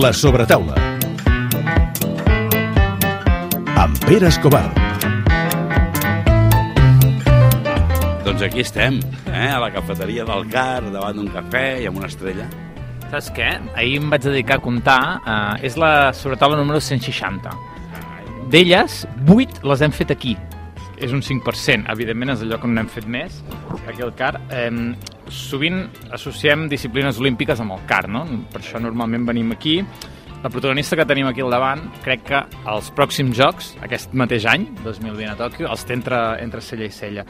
La sobretaula. Amb Pere Escobar. Doncs aquí estem, eh? a la cafeteria del Car, davant d'un cafè i amb una estrella. Saps què? Ahir em vaig dedicar a comptar. Eh, és la sobretaula número 160. D'elles, 8 les hem fet aquí. És un 5%. Evidentment és el lloc on n'hem fet més, aquí al CAR. Eh, sovint associem disciplines olímpiques amb el CAR, no? Per això normalment venim aquí. La protagonista que tenim aquí al davant, crec que els pròxims jocs, aquest mateix any, 2020 a Tòquio, els té entre, entre cella i cella.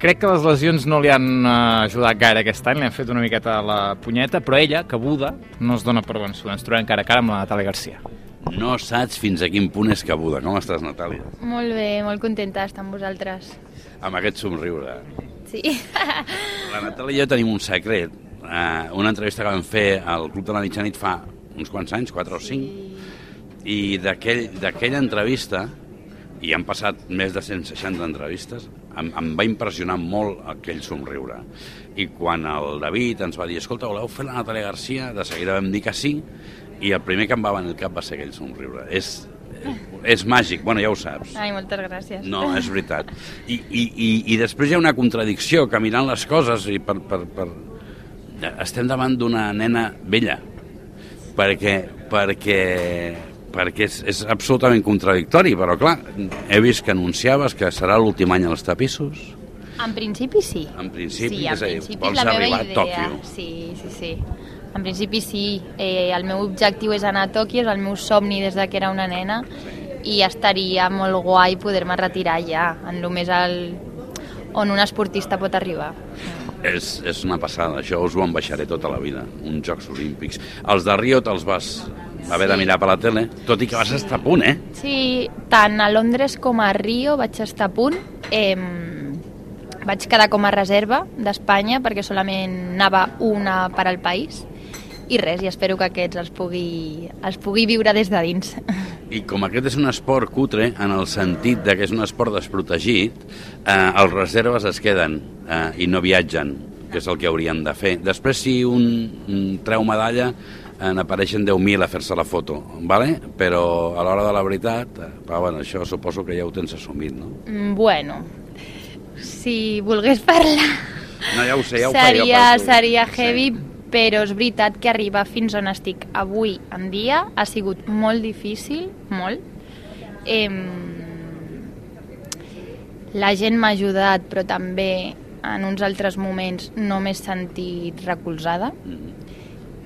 Crec que les lesions no li han eh, ajudat gaire aquest any, li han fet una miqueta la punyeta, però ella, cabuda, no es dona per vençuda. Ens trobem cara a cara amb la Natàlia Garcia. No saps fins a quin punt és cabuda. Com estàs, Natàlia? Molt bé, molt contenta d'estar amb vosaltres. Amb aquest somriure. Sí. La Natàlia i jo tenim un secret. Uh, una entrevista que vam fer al Club de la Mitjanit fa uns quants anys, 4 o 5, i d'aquell- d'aquella entrevista, i han passat més de 160 entrevistes, em, em va impressionar molt aquell somriure. I quan el David ens va dir, escolta, voleu fer la Natàlia Garcia? De seguida vam dir que sí, i el primer que em va venir al cap va ser aquell somriure. És, és màgic, bueno, ja ho saps. Ai, moltes gràcies. No, és veritat. I, i, i, i després hi ha una contradicció, que mirant les coses i per, per, per... estem davant d'una nena vella, perquè, perquè, perquè és, és absolutament contradictori, però clar, he vist que anunciaves que serà l'últim any als tapissos. En principi sí. En principi, sí, en és a dir, principi vols la arribar a idea. Tòquio. Sí, sí, sí. En principi sí. Eh, el meu objectiu és anar a Tòquio, és el meu somni des de que era una nena i estaria molt guai poder-me retirar ja, en el més al... on un esportista pot arribar. És, és una passada, això us ho ambaixaré tota la vida, uns Jocs Olímpics. Els de Rio te'ls vas haver de Sí. mirar per la tele, tot i que vas estar a punt, eh? Sí, tant a Londres com a Rio vaig estar a punt. Eh, vaig quedar com a reserva d'Espanya perquè solament anava una per al país i res, i espero que aquests els pugui, els pugui viure des de dins. I com aquest és un esport cutre, en el sentit de que és un esport desprotegit, eh, els reserves es queden eh, i no viatgen, que és el que haurien de fer. Després, si un, un treu medalla, eh, n'apareixen 10.000 a fer-se la foto, vale? però a l'hora de la veritat, eh, però, bueno, això suposo que ja ho tens assumit, no? Mm, Bueno, si volgués parlar No, ja ho sé, ja ho seria, tu. seria heavy, Sí. Però és veritat que arribar fins on estic avui en dia ha sigut molt difícil, molt. Eh, la gent m'ha ajudat, però també en uns altres moments no m'he sentit recolzada Mhm.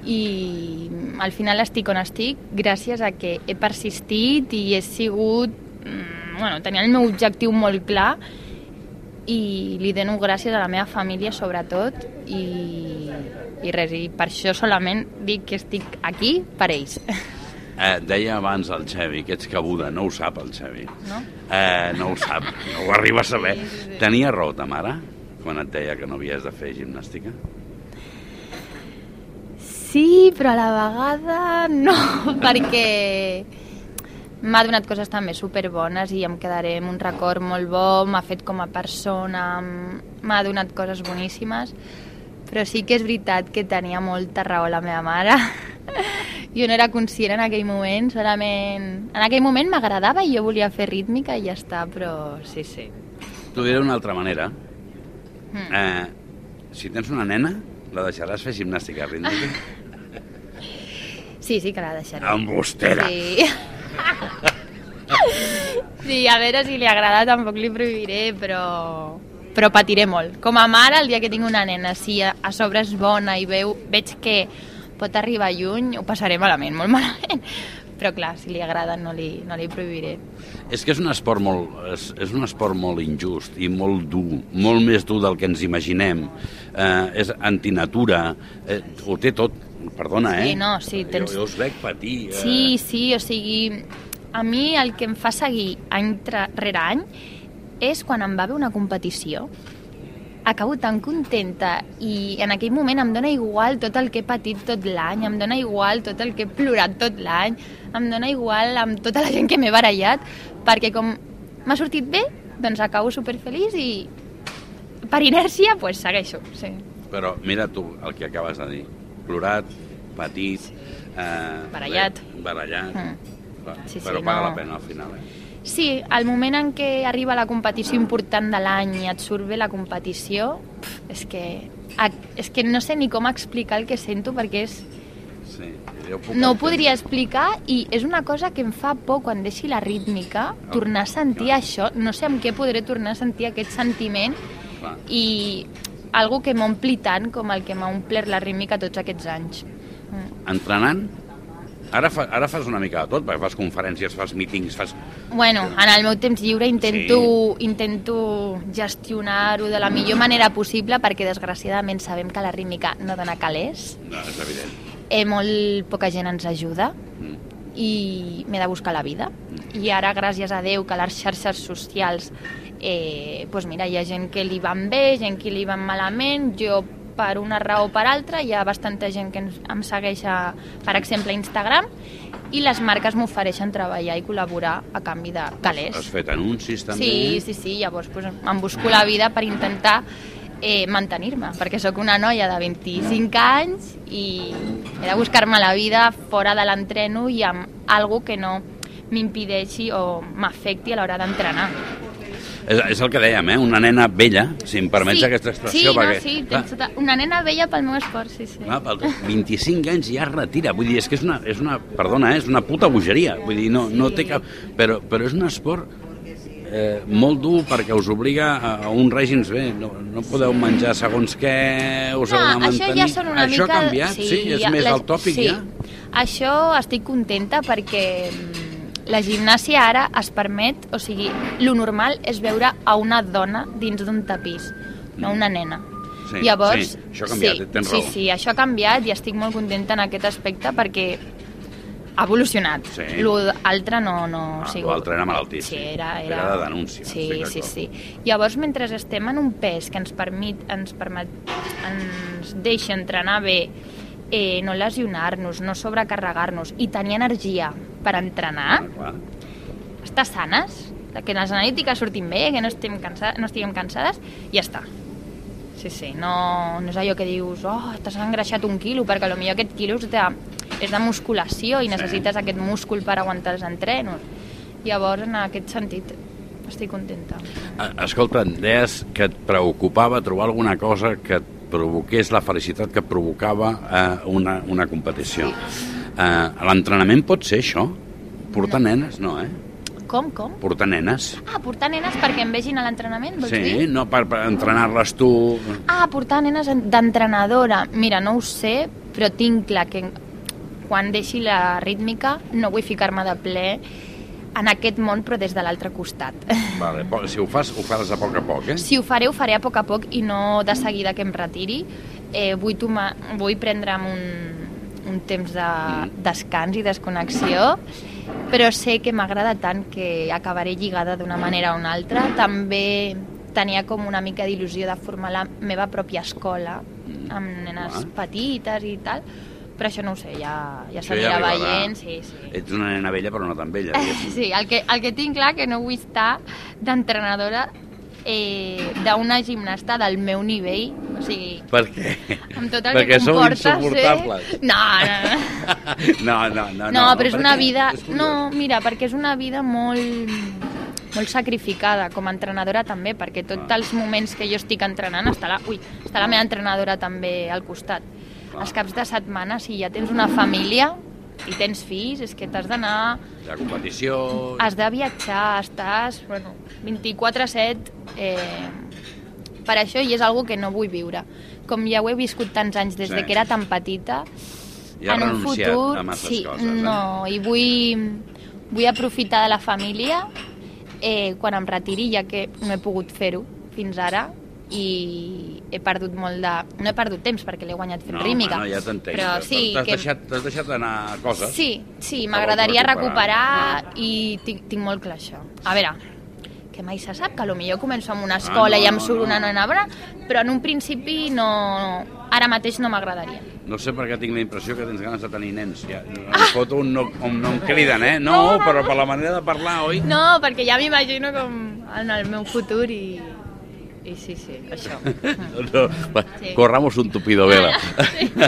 i al final estic on estic gràcies a que he persistit i he sigut... mm, Bueno, tenia el meu objectiu molt clar i li dono gràcies a la meva família sobretot i, i res, i per això solament dic que estic aquí per ells. Eh, deia abans el Xevi que ets cabuda, no ho sap el Xevi. No? Eh, no ho sap, no ho arriba a saber. Sí, sí, sí. Tenia raó ta mare quan et deia que no havies de fer gimnàstica? Sí, però a la vegada no, perquè m'ha donat coses també superbones i em quedaré amb un record molt bo, m'ha fet com a persona, m'ha donat coses boníssimes, però sí que és veritat que tenia molta raó la meva mare. Jo no era conscient en aquell moment, solament... En aquell moment m'agradava i jo volia fer rítmica i ja està, però sí, sí. T'ho diré d'una altra manera. Mm. Eh, si tens una nena, la deixaràs fer gimnàstica rítmica? Sí, sí que la deixaré. Embustera! Sí. sí, a veure si li agrada, tampoc li prohibiré, però, però patiré molt. Com a mare, el dia que tinc una nena, si a, sobre és bona i veu, veig que pot arribar lluny, ho passaré malament, molt malament. Però clar, si li agrada no li, no li prohibiré. És que és un esport molt, és, és un esport molt injust i molt dur, molt més dur del que ens imaginem. Eh, és antinatura, eh, ho té tot, perdona, eh? Sí, no, sí, tens- Jo, jo us veig patir. Eh? Sí, sí, o sigui, a mi el que em fa seguir any rere any és quan em va haver una competició acabo tan contenta i en aquell moment em dóna igual tot el que he patit tot l'any, em dóna igual tot el que he plorat tot l'any, em dóna igual amb tota la gent que m'he barallat, perquè com m'ha sortit bé, doncs acabo superfeliç i per inèrcia pues, segueixo. Sí. Però mira tu el que acabes de dir. Plorat, petit... Eh, Barallat. bé, Barallat. Mm. Clar, Sí, sí, però paga no. la pena al final, eh? Sí, al moment en què arriba la competició important de l'any i et surt bé la competició, pf, és que, és que no sé ni com explicar el que sento perquè és, Sí, jo puc no ho podria explicar i és una cosa que em fa por quan deixi la rítmica, tornar a sentir això, no sé amb què podré tornar a sentir aquest sentiment Clar. i algo que m'ompli tant com el que m'ha omplert la rítmica tots aquests anys. Mm. Entrenant, ara, fa, ara fas una mica de tot, perquè fas conferències, fas mítings, fas... Bueno, en el meu temps lliure intento, intento gestionar-ho de la millor manera possible perquè desgraciadament sabem que la rítmica no dona calés, No, és evident. eh, molt poca gent ens ajuda Mm. i m'he de buscar la vida. I ara, gràcies a Déu, que les xarxes socials, eh, doncs mira, hi ha gent que li van bé, gent que li van malament, jo per una raó o per altra, hi ha bastanta gent que ens- em segueix, a, per exemple, a Instagram, i les marques m'ofereixen treballar i col·laborar a canvi de calés. Has fet anuncis també? Sí, sí, sí, llavors pues, em busco la vida per intentar eh, mantenir-me, perquè sóc una noia de 25 anys i he de buscar-me la vida fora de l'entreno i amb algo que no m'impideixi o m'afecti a l'hora d'entrenar. És, és el que dèiem, eh? Una nena vella, si em permets aquesta expressió, sí, perquè... no, sí, clar, tens tota... una nena vella pel meu esport, sí, sí. clar, pel 25 anys ja es retira. Vull dir, és que és una, és una perdona, eh? és una puta bogeria. Vull dir, no, no té cap... Però, però és un esport eh, molt dur perquè us obliga a, a un règim bé, no, no podeu menjar segons què, us heu de No, això mantenir. ja són una això mica... ha canviat, sí, és ja- més el tòpic sí. ja. Això estic contenta perquè mm, la gimnàsia ara es permet, o sigui, lo normal és veure a una dona dins d'un tapís, no una nena. Sí, Llavors, sí, això ha canviat, sí, tens sí, raó. sí, això ha canviat i estic molt contenta en aquest aspecte perquè ha evolucionat. Sí. L'altre no, no Ah, sigut... l'altre era malaltí, Sí, sí. era, era... Era de denúncia, Sí, sí, sí. Llavors, mentre estem en un pes que ens permet, ens, permet, ens deixa entrenar bé, eh, no lesionar-nos, no sobrecarregar-nos i tenir energia per entrenar, Ah, estar sanes, que les analítiques surtin bé, que no, estem cansa no estiguem cansades, i ja està. Sí, sí, no, no és allò que dius, oh, t'has engreixat un quilo, perquè potser aquest quilo és de, és de musculació i Sí. necessites aquest múscul per aguantar els entrenos. Llavors, en aquest sentit, estic contenta. Eh, Escolta, deies que et preocupava trobar alguna cosa que et provoqués la felicitat que provocava eh, una, una competició. Eh, L'entrenament pot ser això? Portar nenes, no, eh? Com, com? Portar nenes. Ah, portar nenes perquè em vegin a l'entrenament, vols Sí, dir? no per, per entrenar-les tu... Ah, portar nenes en- d'entrenadora. Mira, no ho sé, però tinc clar que quan deixi la rítmica no vull ficar-me de ple en aquest món, però des de l'altre costat. Vale, si ho fas, ho faràs a poc a poc, eh? Si ho faré, ho faré a poc a poc i no de seguida que em retiri. Eh, vull, tomar, vull prendre'm un, un temps de Mm. descans i desconnexió, però sé que m'agrada tant que acabaré lligada d'una manera o una altra. També tenia com una mica d'il·lusió de formar la meva pròpia escola amb nenes Ah. petites i tal, però això no ho sé, ja, ja s'anirà arribarà. veient. Sí, sí. Ets una nena vella, però no tan vella. diguéssim. Sí, el que, el que tinc clar que no vull estar d'entrenadora eh, d'una gimnasta del meu nivell, o sigui, Per què? amb tot el Perquè que comporta insuportables. ser... No, no, no. No, no, no. No, però és una què? vida... És. No, mira, perquè és una vida molt molt sacrificada com a entrenadora també, perquè tots Ah. els moments que jo estic entrenant està la, ui, està la meva entrenadora també al costat. Ah. Els caps de setmana, si ja tens una família i tens fills, és que t'has d'anar La competició... has de viatjar, estàs bueno, 24-7 eh, per això i és algo que no vull viure. Com ja ho he viscut tants anys des Sí. de que era tan petita, Ja en un renunciat futur... a masses sí, coses, eh? no, i vull, vull aprofitar de la família eh, quan em retiri, ja que no he pogut fer-ho fins ara, i he perdut molt de... No he perdut temps perquè l'he guanyat fent no, rítmica. No, ja t'entenc. Però sí, T'has que... deixat, t'has deixat anar coses. Sí, sí, m'agradaria recuperar, recuperar. i tinc, tinc molt clar això. A veure, que mai se sap, que potser començo amb una escola no, i em no, surt no. una nena bona, però en un principi no... Ara mateix no m'agradaria. No sé per què tinc la impressió que tens ganes de tenir nens. Ja, em foto un no, un no em criden, eh? No, però per la manera de parlar, oi? No, perquè ja m'imagino com en el meu futur i... I sí, sí, això. No, va, Sí. Corramos un tupido vela. Sí.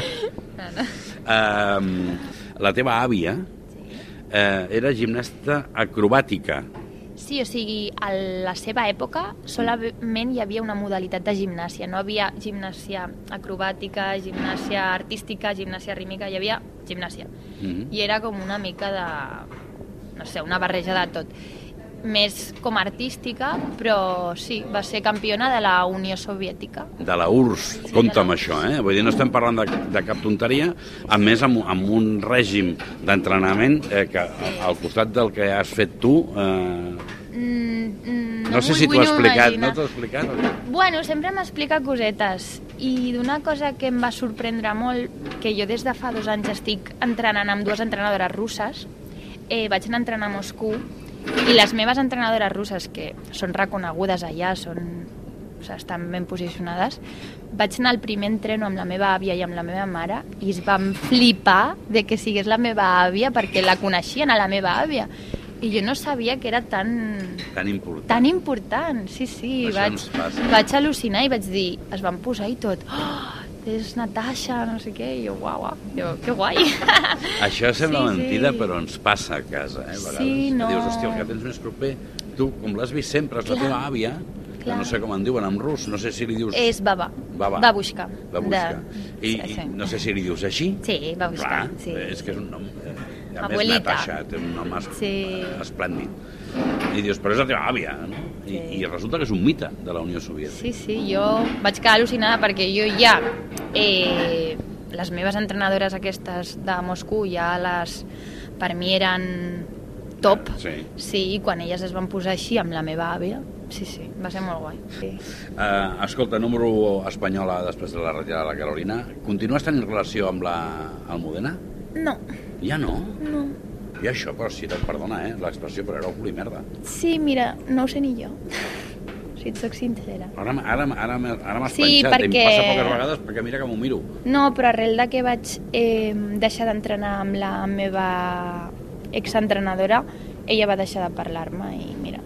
No, no. Uh, la teva àvia eh, era gimnasta acrobàtica. Sí, o sigui, a la seva època solament hi havia una modalitat de gimnàsia. No havia gimnàsia acrobàtica, gimnàsia artística, gimnàsia rítmica, hi havia gimnàsia. Mm -hmm. I era com una mica de... no sé, una barreja de tot. Més com artística, però sí, va ser campiona de la Unió Soviètica. De la URSS, Sí, compta amb això, eh? Vull dir, no estem parlant de, de cap tonteria, a més amb, amb un règim d'entrenament eh, que al costat del que has fet tu... Eh, Mm, mm, no sé si t'ho ha explicat, no t'ho ha explicat? o què? Bueno, sempre m'explica cosetes i d'una cosa que em va sorprendre molt, que jo des de fa dos anys estic entrenant amb dues entrenadores russes, eh, vaig anar a entrenar a Moscou i les meves entrenadores russes, que són reconegudes allà, són, o sigui, estan ben posicionades, vaig anar al primer entreno amb la meva àvia i amb la meva mare i es van flipar de que sigués la meva àvia perquè la coneixien a la meva àvia. I jo no sabia que era tan, Tan important. tan important, sí, sí, Això vaig, vaig al·lucinar i vaig dir, es van posar i tot, oh, és Natasha, no sé què, i jo, uau, uau, jo, que guai. Això sembla Sí, mentida, sí. però ens passa a casa, eh, a vegades. Sí, no. Dius, hòstia, el que tens més proper, tu, com l'has vist sempre, és la teva àvia, que Clar. no sé com en diuen en rus, no sé si li dius... és Baba, Baba. Babushka. Babushka. De- I, sí, sí. I no sé si li dius així. Sí, Babushka, Clar, sí. és que és un nom... Eh, a més, Abuelita. Natasha té un nom es, Sí. esplèndid. I dius, però és la teva àvia, no? I, Sí. I resulta que és un mite de la Unió Soviètica. Sí, sí, jo vaig quedar al·lucinada perquè jo ja... Eh, les meves entrenadores aquestes de Moscou ja les... Per mi eren top. Sí. Sí, i quan elles es van posar així amb la meva àvia, sí, sí, va ser molt guai. Sí. Uh, escolta, número espanyola després de la retirada de la Carolina. Continues tenint relació amb la Almudena? No, Ja no? no. I això, però si te'n perdona, eh? L'expressió, però era un cul i merda. Sí, mira, no ho sé ni jo. Si et soc sincera. Ara, ara, ara, ara m'has Sí, penjat, perquè- em passa poques vegades perquè mira que m'ho miro. No, però arrel de que vaig eh, deixar d'entrenar amb la meva exentrenadora, ella va deixar de parlar-me i mira,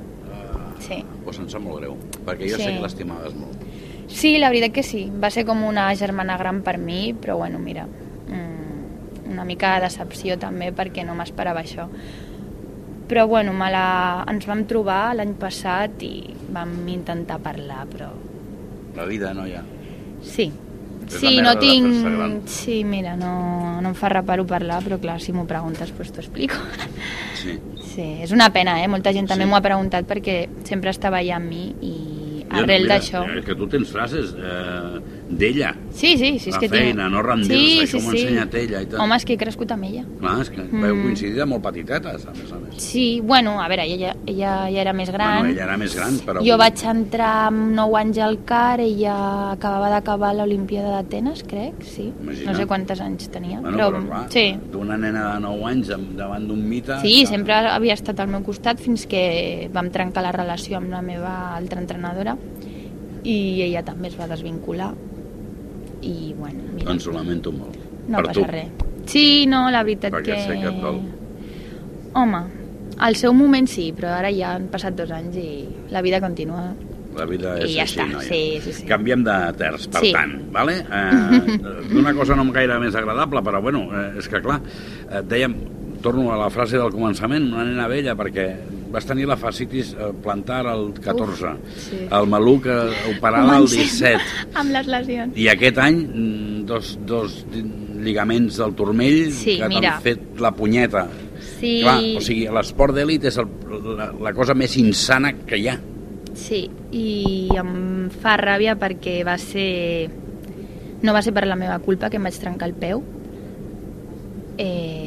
sí. Doncs em sap molt greu, perquè jo Sí. sé que l'estimaves molt. Sí, la veritat que sí. Va ser com una germana gran per mi, però bueno, mira, una mica de decepció també perquè no m'esperava això. Però bueno, me la... ens vam trobar l'any passat i vam intentar parlar, però La vida, no, ja. sí. És Sí, no tinc... Sí, mira, no, no em fa reparo parlar, però clar, si m'ho preguntes, doncs t'ho explico. Sí. Sí, és una pena, eh? Molta gent també Sí. m'ho ha preguntat perquè sempre estava allà amb mi i arrel d'això... És que tu tens frases eh, d'ella. Sí, sí, sí, és la que feina, tinc... no rendir-se, això m'ho ha ensenyat ella i tal. Home, és que he crescut amb ella. Clar, és que mm. veu coincidir de molt petitetes, a més a més. Sí, bueno, a veure, ella, ella ja era més gran. Bueno, ella era més gran, però... Jo vaig entrar amb 9 anys al CAR, ella acabava d'acabar l'Olimpíada d'Atenes, crec, sí. Imagina't. No sé quantes anys tenia. Bueno, però, clar, sí. d'una nena de 9 anys davant d'un mite... Sí, que- sempre havia estat al meu costat fins que vam trencar la relació amb la meva altra entrenadora i ella també es va desvincular i bueno, mira, Doncs ho lamento molt. no per passa tu. res. Sí, no, la veritat Perquè que... sé que et dol. Home, al seu moment sí, però ara ja han passat dos anys i la vida continua. La vida I és ja així, està, noia. sí, sí, sí. Canviem de terç, per Sí. tant, vale? Eh, D'una cosa no gaire més agradable, però bueno, eh, és que clar, eh, dèiem, torno a la frase del començament, una nena vella, perquè vas tenir la fascitis eh, plantar el 14, Uf, sí. el maluc eh, operada el Comencem 17, Amb les lesions. i aquest any mm, dos, dos lligaments del turmell Sí, que t'han fet la punyeta. Sí, Clar, o sigui, l'esport d'èlit és el, la, la cosa més insana que hi ha. sí, i em fa ràbia perquè va ser... No va ser per la meva culpa que em vaig trencar el peu. Eh...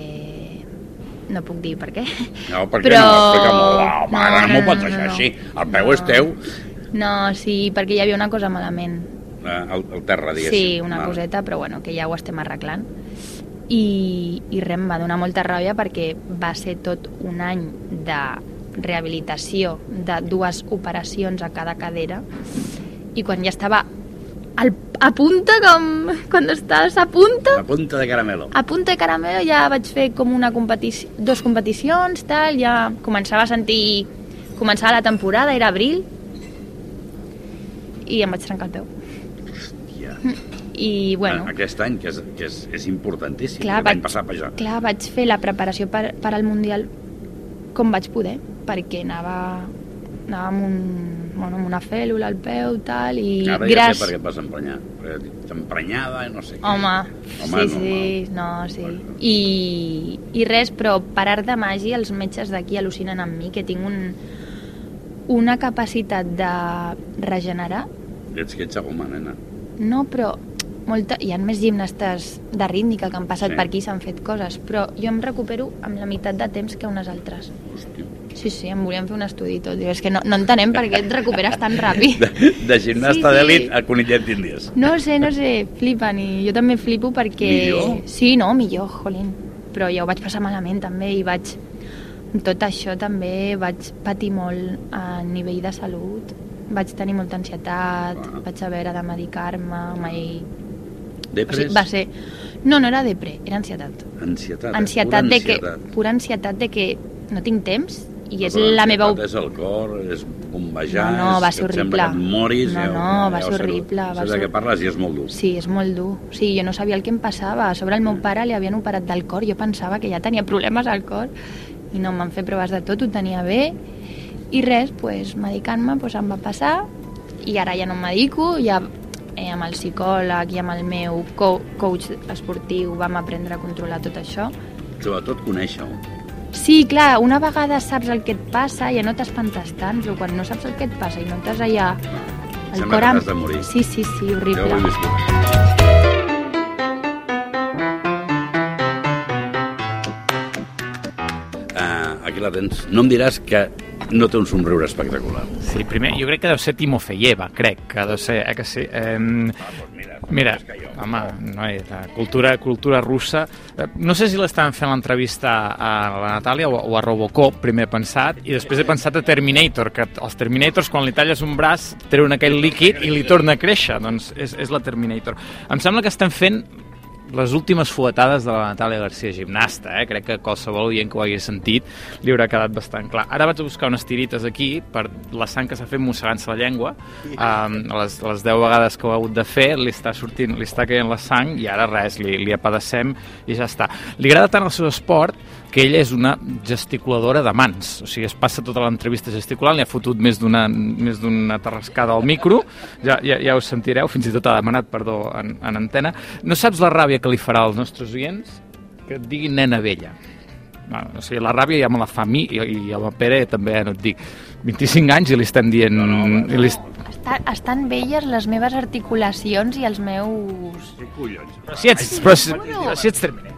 No puc dir per què. No, perquè Però- no, explica molt. Home, No, ara no, no, m'ho pots no, deixar no. així. El peu No. és teu, No, sí, perquè hi havia una cosa malament. eh, el, el terra, diguéssim. Sí, una Vale. coseta, però bueno, que ja ho estem arreglant. I, i res, em va donar molta ràbia perquè va ser tot un any de rehabilitació de dues operacions a cada cadera i quan ja estava al, a punta, com quan estàs a punta, La punta de caramelo. a punta de caramelo ja vaig fer com una competició, dos competicions, tal, ja començava a sentir... Començava la temporada, era abril, i em vaig trencar el peu. Hòstia. I, bueno, A- Aquest any, que és, que és, és importantíssim. clar, L'any passat per ja. clar, vaig fer la preparació per, per al Mundial com vaig poder, perquè anava, anava amb, un, bueno, amb una fèl·lula al peu, tal, i Ara ja gras... sé per què et vas emprenyar. Perquè t'emprenyada i no sé què. Home, Home, sí, sí, no, sí. I, I res, però per art de màgia els metges d'aquí al·lucinen amb mi, que tinc un, una capacitat de regenerar. Ets que ets goma, nena. No, però molta, hi ha més gimnastes de rítmica que han passat sí. per aquí i s'han fet coses, però jo em recupero amb la meitat de temps que unes altres. Hòstia. Sí, sí, em volien fer un estudi i tot. Diu, és que no, no entenem per què et recuperes tan ràpid. De, de gimnasta Sí, sí. d'èlit a conillet d'índies. No sé, no sé, flipen i jo també flipo perquè... Millor? Sí, no, millor, jolín. Però jo ho vaig passar malament també i vaig... Tot això també vaig patir molt a nivell de salut. Vaig tenir molta ansietat, Ah. vaig haver de medicar-me, mai... O Depres, sigui, va ser... No, no era depre, era ansietat. ansietat. eh? Ansietat Pura de que... ansietat. Pura ansietat de que no tinc temps i és Però la meva... És el cor, és bombejar, No, no, va ser horrible. que et moris. No, ja- no, ja va ser horrible, va Saps de ser- què parles i és molt dur. Sí, és molt dur. Sí, jo no sabia el que em passava. A sobre el meu pare li havien operat del cor, jo pensava que ja tenia problemes al cor i no em van fer proves de tot, ho tenia bé i res, pues, medicant-me pues, em va passar i ara ja no em medico, ja eh, amb el psicòleg i amb el meu co coach esportiu vam aprendre a controlar tot això. Sobretot conèixer-ho. Sí, clar, una vegada saps el que et passa ja no t'espantes tant, però quan no saps el que et passa i no t'has allà... El Sembla cor que amb- de morir. Sí, sí, sí, Jo ho he horrible. viscut. Uh, aquí la tens. No em diràs que no té un somriure espectacular. Sí, primer, jo crec que deu ser Timofeyeva, crec que deu ser, eh, que sí. Eh, mira, home, no, eh, la cultura, cultura russa... Eh, no sé si l'estaven fent l'entrevista a la Natàlia o, o a Robocop, primer he pensat, i després he pensat a Terminator, que els Terminators, quan li talles un braç, treuen aquell líquid i li torna a créixer. Doncs és, és la Terminator. Em sembla que estem fent les últimes fuetades de la Natàlia Garcia gimnasta, eh? crec que qualsevol oient que ho hagi sentit li haurà quedat bastant clar. Ara vaig a buscar unes tirites aquí per la sang que s'ha fet mossegant-se la llengua um, les, les 10 vegades que ho ha hagut de fer li està sortint, li està caient la sang i ara res, li, li apadecem i ja està. Li agrada tant el seu esport que ella és una gesticuladora de mans, o sigui, es passa tota l'entrevista gesticulant, li ha fotut més d'una més d'una terrascada al micro, ja, ja, ja ho sentireu, fins i tot ha demanat perdó en, en antena. No saps la ràbia que li farà als nostres oients? Que et diguin nena vella. No, o sigui, la ràbia ja me la fa a mi i, i a la Pere també, eh, no et dic. 25 anys i li estem dient... No, no, home, i li, Està, estan velles les meves articulacions i els meus... però si ets, però, si, però si ets Terminator.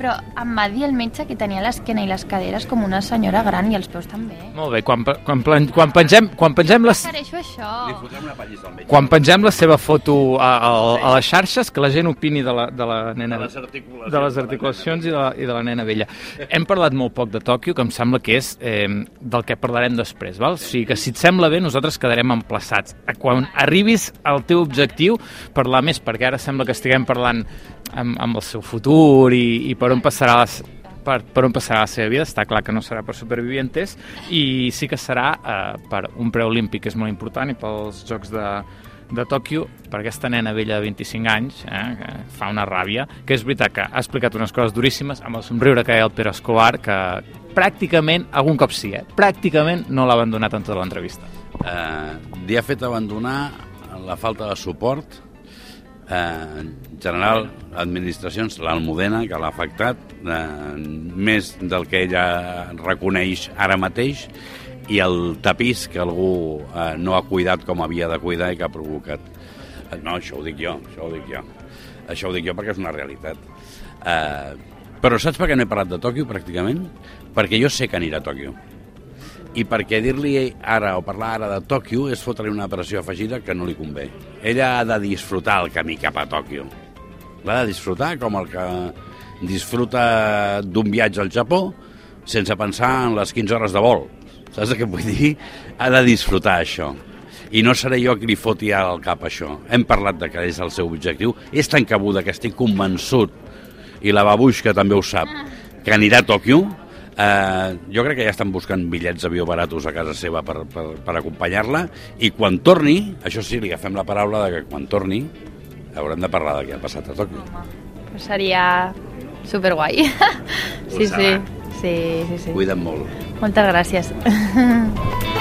Però em va dir el metge que tenia l'esquena i les caderes com una senyora gran i els peus també. Molt bé, quan, quan, plan- quan pengem, quan pengem les, això. Li fotrem una pallissa al metge. quan pengem la seva foto a, a, a les xarxes, que la gent opini de la, de la nena... De les articulacions. de les articulacions i de, la, i de la nena vella. Hem parlat molt poc de Tòquio, que em sembla que és eh, del que parlarem després. Val? O sigui que si et sembla bé, nosaltres quedarem emplaçats. Quan arribis al teu objectiu, parlar més, perquè ara sembla que estiguem parlant amb, amb el seu futur i, i per on passarà les, per, per on passarà la seva vida, està clar que no serà per supervivientes i sí que serà eh, per un preolímpic que és molt important i pels Jocs de, de Tòquio per aquesta nena vella de 25 anys eh, que fa una ràbia, que és veritat que ha explicat unes coses duríssimes amb el somriure que hi ha el Pere Escobar que pràcticament, algun cop sí, eh, pràcticament no l'ha abandonat en tota l'entrevista. Eh, li ha fet abandonar la falta de suport eh, en general administracions, l'Almudena, que l'ha afectat eh, més del que ella reconeix ara mateix i el tapís que algú eh, no ha cuidat com havia de cuidar i que ha provocat. Eh, no, això ho dic jo, això ho dic jo. Això ho dic jo perquè és una realitat. Eh, però saps per què no he parlat de Tòquio, pràcticament? Perquè jo sé que anirà a Tòquio i perquè dir-li ara o parlar ara de Tòquio és fotre-li una pressió afegida que no li convé. Ella ha de disfrutar el camí cap a Tòquio. L'ha de disfrutar com el que disfruta d'un viatge al Japó sense pensar en les 15 hores de vol. Saps què vull dir? Ha de disfrutar això. I no seré jo qui li foti al cap això. Hem parlat de que és el seu objectiu. És tan cabuda que estic convençut, i la Babuix, que també ho sap, que anirà a Tòquio, Eh, jo crec que ja estan buscant bitllets d'avió baratos a casa seva per, per, per acompanyar-la i quan torni, això sí, li agafem la paraula de que quan torni haurem de parlar de què ha passat a Tòquio. Home, seria superguai. sí, sí, sí, sí, sí. Cuida't molt. Moltes gràcies.